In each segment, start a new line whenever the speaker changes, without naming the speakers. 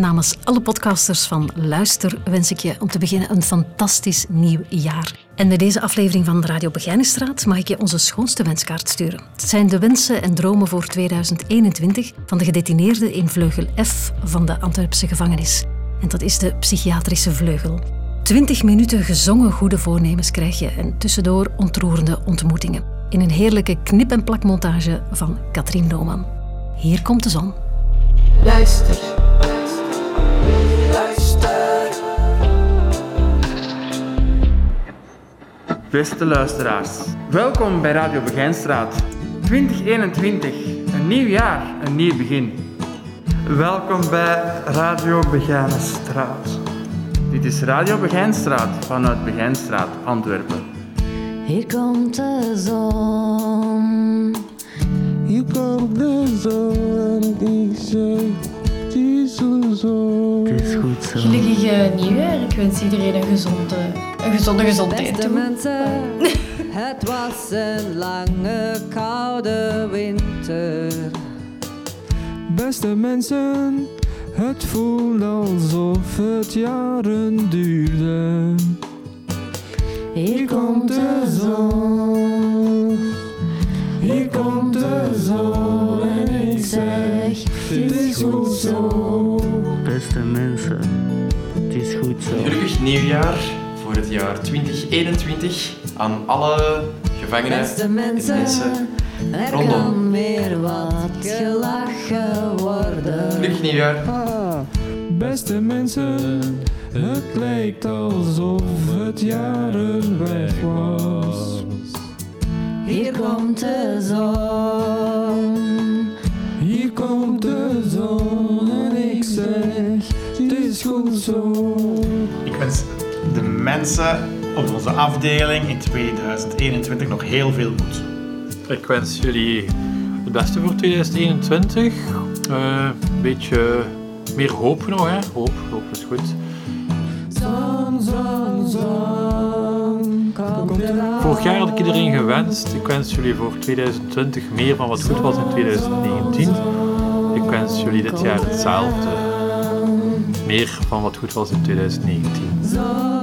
Namens alle podcasters van Luister wens ik je om te beginnen een fantastisch nieuw jaar. En met deze aflevering van Radio Begijnenstraat mag ik je onze schoonste wenskaart sturen. Het zijn de wensen en dromen voor 2021 van de gedetineerde in vleugel F van de Antwerpse gevangenis. En dat is de psychiatrische vleugel. 20 minuten gezongen goede voornemens krijg je en tussendoor ontroerende ontmoetingen. In een heerlijke knip- en plakmontage van Katrien Lohman. Hier komt de zon.
Luister.
Beste luisteraars, welkom bij Radio Begijnstraat. 2021, een nieuw jaar, een nieuw begin.
Welkom bij Radio Begijnenstraat.
Dit is Radio Begijnstraat vanuit Begijnstraat, Antwerpen.
Hier komt de zon.
Hier komt de zon, ik zeg, het is zo.
Het is goed zo.
Gelukkig nieuwjaar. Ik wens iedereen een gezonde, een gezonde gezondheid
Beste
toe.
mensen, het was een lange koude winter.
Beste mensen, het voelt alsof het jaren duurde.
Hier komt de zon.
Hier komt de zon en ik zeg, het is goed zo.
Beste mensen, het is goed zo.
Gelukkig nieuwjaar het jaar 2021 aan alle gevangenen
Beste
en
mensen,
mensen.
er
rondom.
kan weer wat gelachen worden.
Gelukkig nieuwjaar.
Ah, beste mensen, het lijkt alsof het jaren weg was.
Hier komt de zon.
Hier komt de zon en ik zeg, het is goed zo.
Ik wens mensen op onze afdeling in 2021 nog heel veel moed.
Ik wens jullie het beste voor 2021. Eh, een beetje meer hoop nog, hè? Hoop, hoop is goed.
Zon, zon, zon.
Vorig jaar had ik iedereen gewenst. Ik wens jullie voor 2020 meer van wat goed was in 2019. Ik wens jullie dit jaar hetzelfde. Meer van wat goed was in 2019.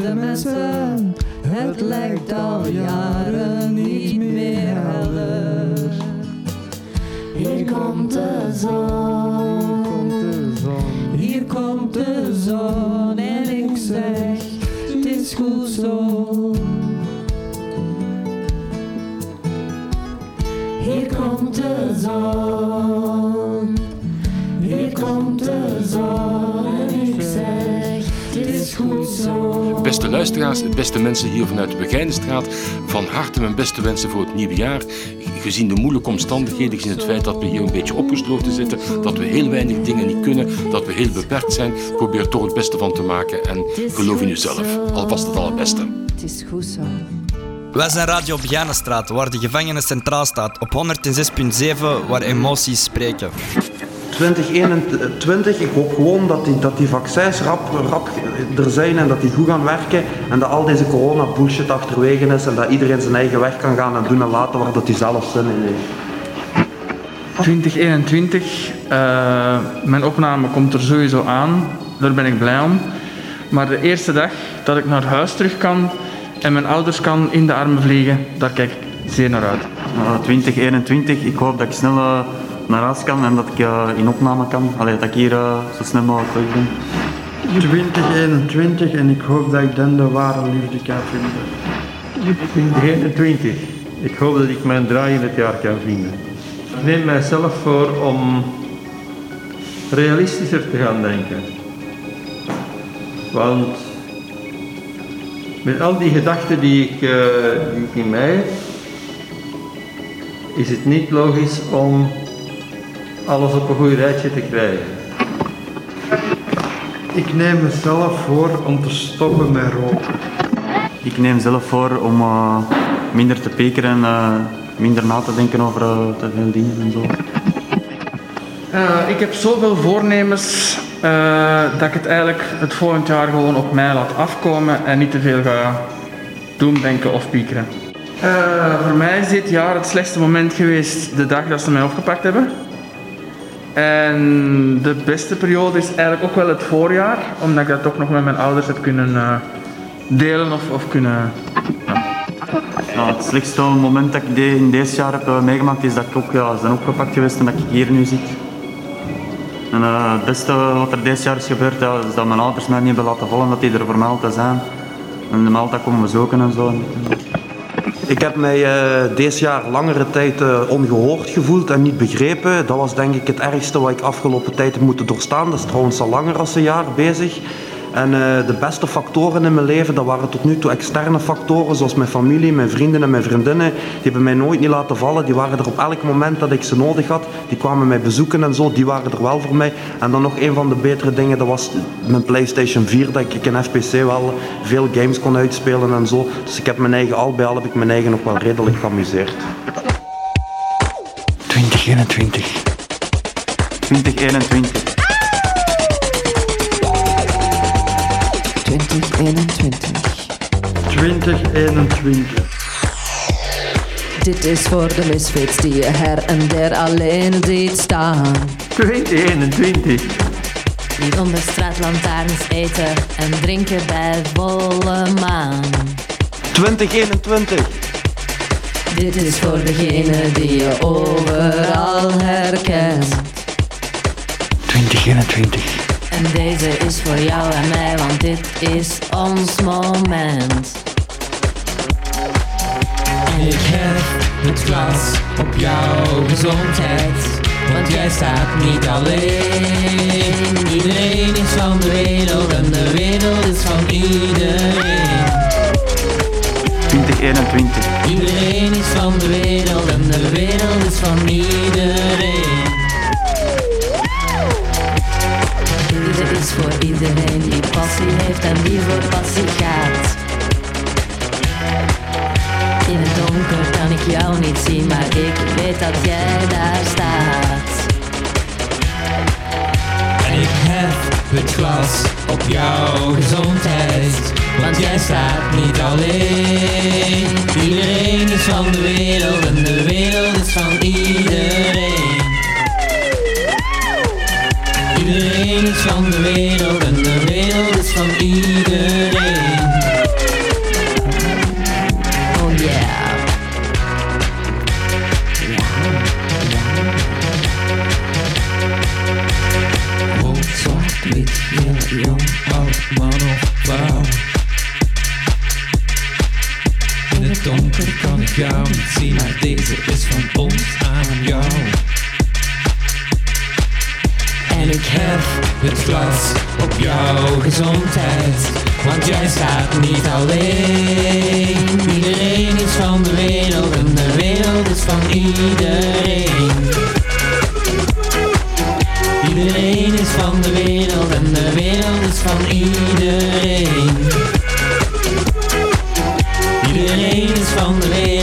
Beste mensen, het lijkt al jaren niet meer helder. Hier komt de zon, hier komt de zon en ik zeg, het is goed zo.
Beste luisteraars, beste mensen hier vanuit de Begijnenstraat, van harte mijn beste wensen voor het nieuwe jaar. Gezien de moeilijke omstandigheden, gezien het feit dat we hier een beetje opgesloten zitten, dat we heel weinig dingen niet kunnen, dat we heel beperkt zijn, probeer er toch het beste van te maken en geloof in uzelf. Alvast het allerbeste.
Het is goed zo.
Wij zijn Radio Begijnenstraat, waar de gevangenen centraal staat, op 106.7, waar emoties spreken.
2021, ik hoop gewoon dat die, dat die vaccins rap, rap er zijn en dat die goed gaan werken en dat al deze corona bullshit achterwege is en dat iedereen zijn eigen weg kan gaan en doen en laten waar dat hij zelf zin in heeft.
2021, eh, mijn opname komt er sowieso aan, daar ben ik blij om. Maar de eerste dag dat ik naar huis terug kan en mijn ouders kan in de armen vliegen, daar kijk ik zeer naar uit.
Nou, 2021, ik hoop dat ik snel eh, naar huis kan en dat ik eh, in opname kan. Allee, dat ik hier eh, zo snel mogelijk terug ben.
2021 en ik hoop dat ik dan de ware liefde kan vinden.
2021. Ik hoop dat ik mijn draai in het jaar kan vinden. Ik neem mijzelf voor om realistischer te gaan denken. Want met al die gedachten die ik, eh, die ik in mij heb, is het niet logisch om alles op een goed rijtje te krijgen. Ik neem mezelf voor om te stoppen met roken.
Ik neem zelf voor om uh, minder te pekeren en uh, minder na te denken over uh, te veel dingen en zo.
ik heb zoveel voornemens dat ik het eigenlijk het volgend jaar gewoon op mij laat afkomen en niet te veel ga doen, denken of piekeren. voor mij is dit jaar het slechtste moment geweest de dag dat ze mij opgepakt hebben. En de beste periode is eigenlijk ook wel het voorjaar, omdat ik dat toch nog met mijn ouders heb kunnen uh, delen of, of kunnen. Ja.
Ja, het slechtste moment dat ik in deze jaar heb uh, meegemaakt is dat ik ook ja, ben opgepakt geweest en dat ik hier nu zit. En uh, het beste wat er deze jaar is gebeurd, is dat mijn ouders mij niet hebben laten vallen, dat die er voor mij altijd zijn. En de altijd komen bezoeken en zo.
Ik heb mij uh, deze jaar langere tijd uh, ongehoord gevoeld en niet begrepen. Dat was denk ik het ergste wat ik afgelopen tijd heb moeten doorstaan. Dat is trouwens al langer dan een jaar bezig. En uh, de beste factoren in mijn leven, dat waren tot nu toe externe factoren, zoals mijn familie, mijn vrienden en mijn vriendinnen. Die hebben mij nooit niet laten vallen. Die waren er op elk moment dat ik ze nodig had. Die kwamen mij bezoeken en zo. Die waren er wel voor mij. En dan nog een van de betere dingen, dat was mijn PlayStation 4, dat ik in FPC wel veel games kon uitspelen en zo. Dus ik heb mijn eigen, al bij al heb ik mijn eigen ook wel redelijk geamuseerd.
2021. 2021.
2021.
2021.
Dit is voor de misfits die je her en der alleen ziet staan.
2021.
Die onder straatlantaarns eten en drinken bij volle maan.
2021.
Dit is voor degene die je overal herkent.
2021.
En deze is voor jou en mij, want dit is ons moment. En ik heb het glas op jouw gezondheid. Want jij staat niet alleen. Iedereen is van de wereld en de wereld is van iedereen.
2021.
Iedereen is van de wereld en de wereld is van iedereen. Dit is voor iedereen die passie heeft en die voor passie gaat. In het donker kan ik jou niet zien, maar ik weet dat jij daar staat. En ik heb het glas op jouw gezondheid, want jij staat niet alleen. Iedereen is van de wereld en de wereld is van iedereen. Iedereen is van de wereld en de wereld is van iedereen. Oh yeah. Rood, zwart, wit, heel jong,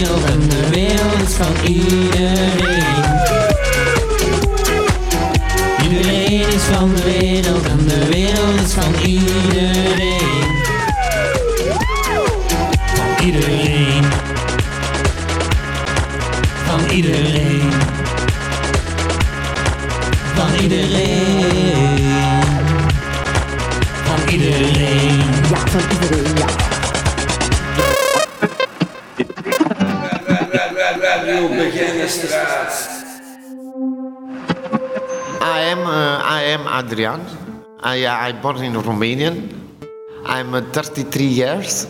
en de wereld is van. Iedereen
Adrian. I I born in Romanian. I'm uh, 33 years.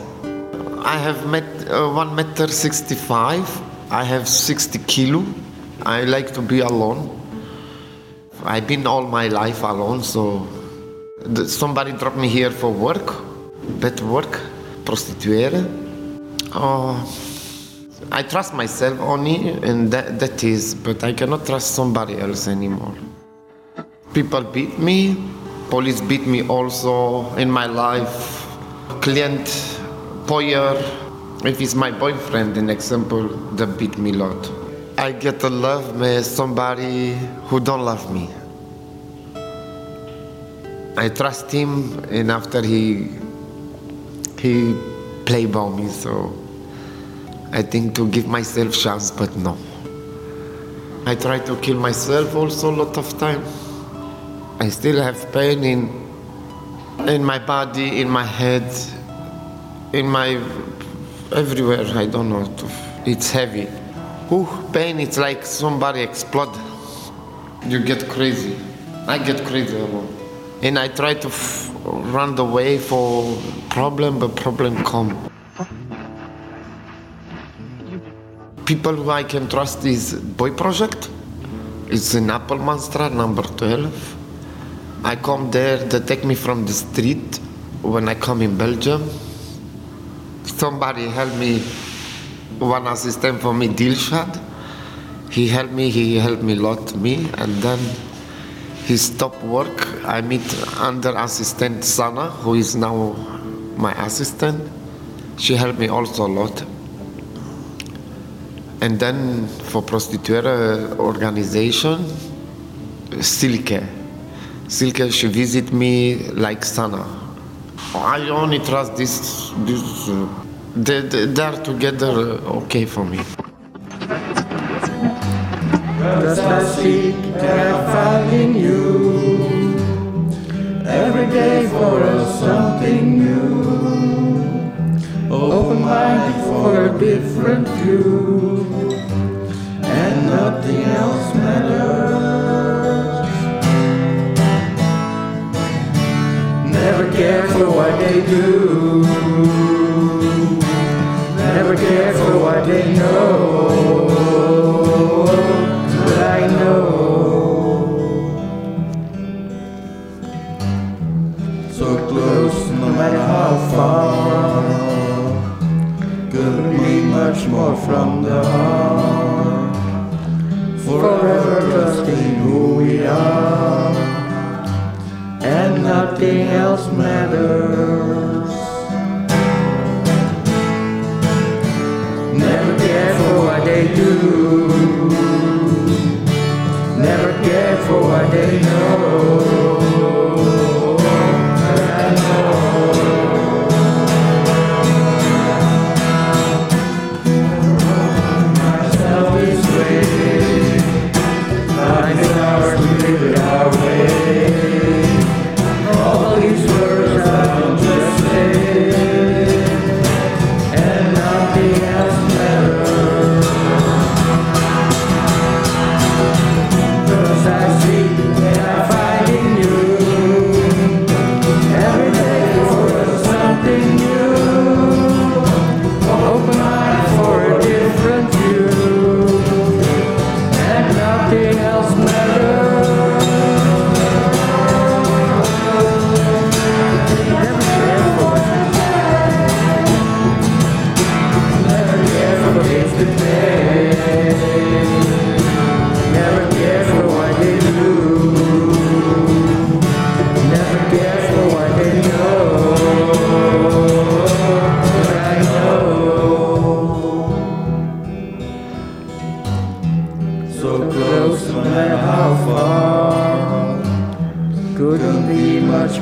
I have met uh, one meter 65. I have 60 kilo. I like to be alone. I've been all my life alone, so somebody dropped me here for work, bad work, prostitueren. Oh, I trust myself only, and that, that is, but I cannot trust somebody else anymore. People beat me. Police beat me also in my life. Client, poyer. If it's my boyfriend, an example, they beat me a lot. I get to love me somebody who don't love me. I trust him, and after he he play by me, so I think to give myself chance, but no. I try to kill myself also a lot of time. I still have pain in in my body, in my head, in my everywhere. I don't know. It's heavy. Ooh, pain. It's like somebody explode. You get crazy. I get crazy. And I try to f- run away for problem, but problem come. People who I can trust is Boy Project. It's in Apple Monster number 12. I come there, they take me from the street when I come in Belgium. Somebody help me, one assistant for me, Dilshad. He helped me, he helped me a lot, me, and then he stopped work. I meet under assistant Sana, who is now my assistant. She helped me also a lot. And then for prostituere uh, organization, Silke. Silke, she visit me like Sana. I only trust this, this uh, they, they, they're together uh, okay for me.
Every day for us something new. Open minded for a different view, and nothing else matters. Care for what they do,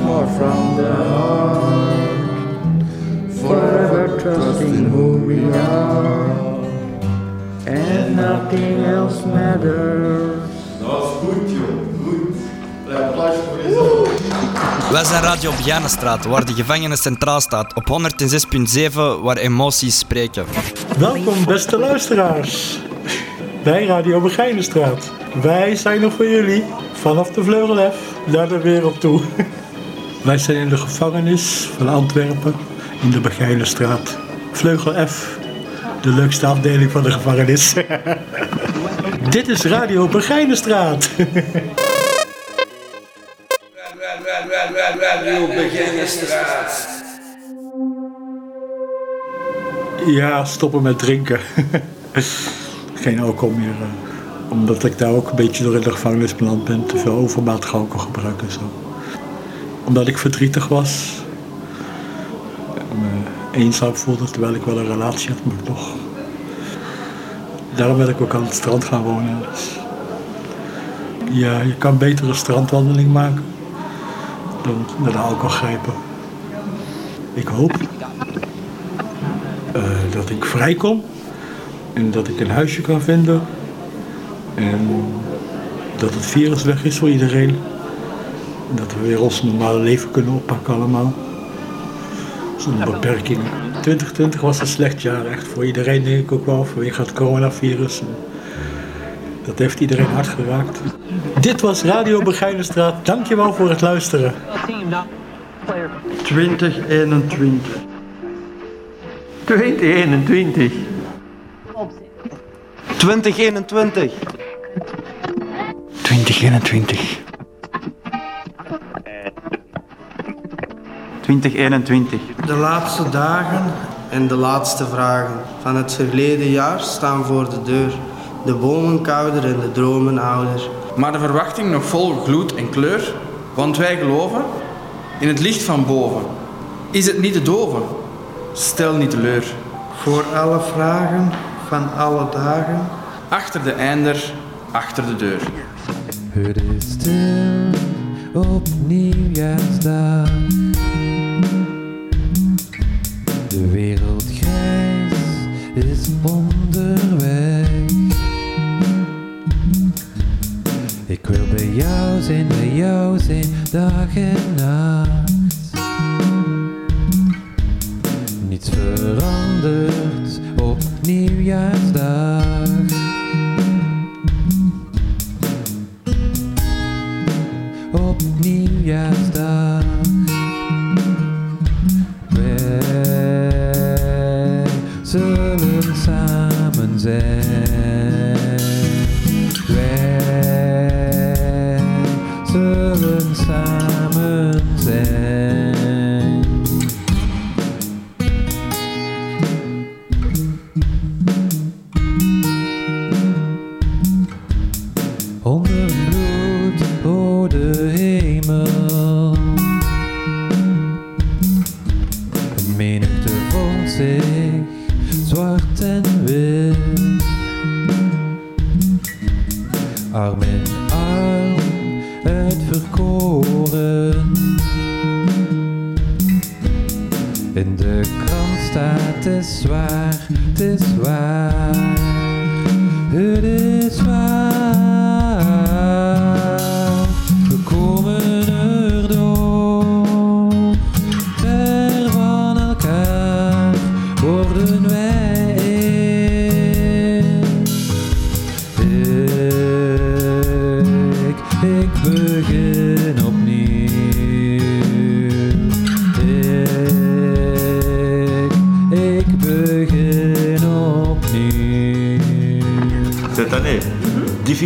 more from the heart. Forever trusting who we are. And nothing else matters.
Dat is goed, joh. Goed. Applaus voor jezelf.
Wij zijn Radio Begijnenstraat, waar de gevangenis centraal staat. Op 106.7, waar emoties spreken.
Welkom beste luisteraars bij Radio Begijnenstraat. Wij zijn er voor jullie vanaf de Vleugel F naar de wereld toe. Wij zijn in de gevangenis van Antwerpen in de Begijnenstraat. Vleugel F, de leukste afdeling van de gevangenis. Dit is Radio Begijnenstraat.
Radio Begijnenstraat.
Ja, stoppen met drinken. Geen alcohol meer. eh. Omdat ik daar ook een beetje door in de gevangenis beland ben. Te veel overmatig alcoholgebruik en zo. Omdat ik verdrietig was. En me eenzaam voelde terwijl ik wel een relatie had, maar toch. Daarom ben ik ook aan het strand gaan wonen. Ja, je kan beter een strandwandeling maken dan naar de alcohol grijpen. Ik hoop eh, dat ik vrijkom en dat ik een huisje kan vinden en dat het virus weg is voor iedereen. Dat we weer ons normale leven kunnen oppakken allemaal. Zonder beperkingen. 2020 was een slecht jaar, echt voor iedereen denk ik ook wel, vanwege het coronavirus. Dat heeft iedereen hard geraakt. Dit was Radio Begijnenstraat. Dankjewel voor het luisteren.
2021. 2021.
2021.
2021.
2021.
De laatste dagen en de laatste vragen van het verleden jaar staan voor de deur. De bomen kouder en de dromen ouder.
Maar de verwachting nog vol gloed en kleur, want wij geloven in het licht van boven. Is het niet te doven? Stel niet teleur.
Voor alle vragen van alle dagen.
Achter de einder, achter de deur.
Het is stil op nieuwjaarsdag. De wereld grijs is onderweg. Ik wil bij jou zijn, bij jou zijn, dag en nacht. Niets verandert op nieuwjaarsdag. Samen zijn. Waar.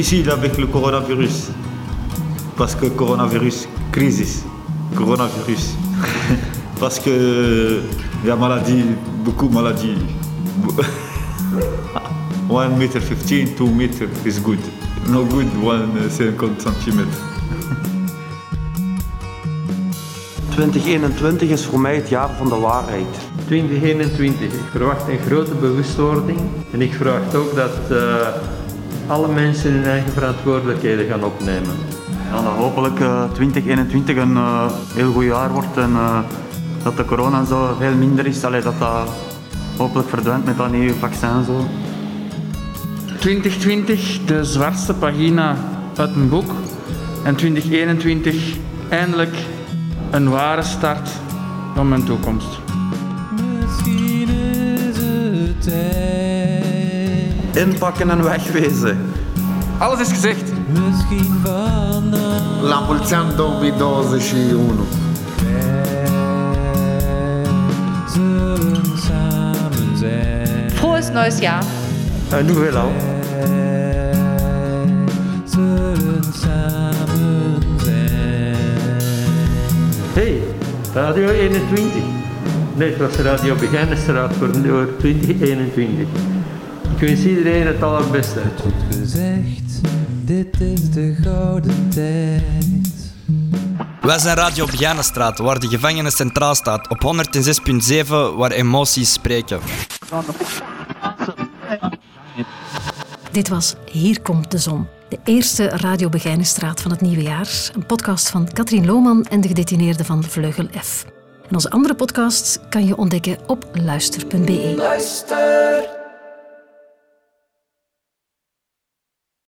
Difficile avec le coronavirus. Parce que coronavirus, crise. Coronavirus. Parce que il y a maladie, beaucoup de maladies. 1 meter 15, 2 meter is good. No good 1 50 centimeter.
2021 is voor mij het jaar van de waarheid.
2021. Ik verwacht een grote bewustwording. En ik verwacht ook dat eh, alle mensen hun eigen verantwoordelijkheden gaan opnemen.
Ja, dat hopelijk eh, 2021 een eh, heel goed jaar wordt en eh, dat de corona zo veel minder is. Allee, dat dat hopelijk verdwijnt met dat nieuwe vaccin en zo.
2020, de zwartste pagina uit mijn boek. En 2021, eindelijk een ware start van mijn toekomst.
Misschien is het tijd.
Inpakken en wegwezen.
Alles is gezegd.
Misschien vanaf
La mulți ani 2021.
zullen samen zijn.
Frohes neues Jahr.
Un nouvel an.
Zullen samen zijn.
Hey, Radio 21. Nee, het was Radio Begijnenstraat voor voor 2021. Ik wens iedereen het allerbeste.
gezegd, dit is de gouden tijd.
Wij zijn Radio Begijnenstraat, waar de gevangenen centraal staat. Op 106.7, waar emoties spreken.
Dit was Hier komt de zon. De eerste Radio Begijnenstraat van het nieuwe jaar. Een podcast van Katrien Lohman en de gedetineerden van Vleugel F. En onze andere podcasts kan je ontdekken op luister.be.
Luister.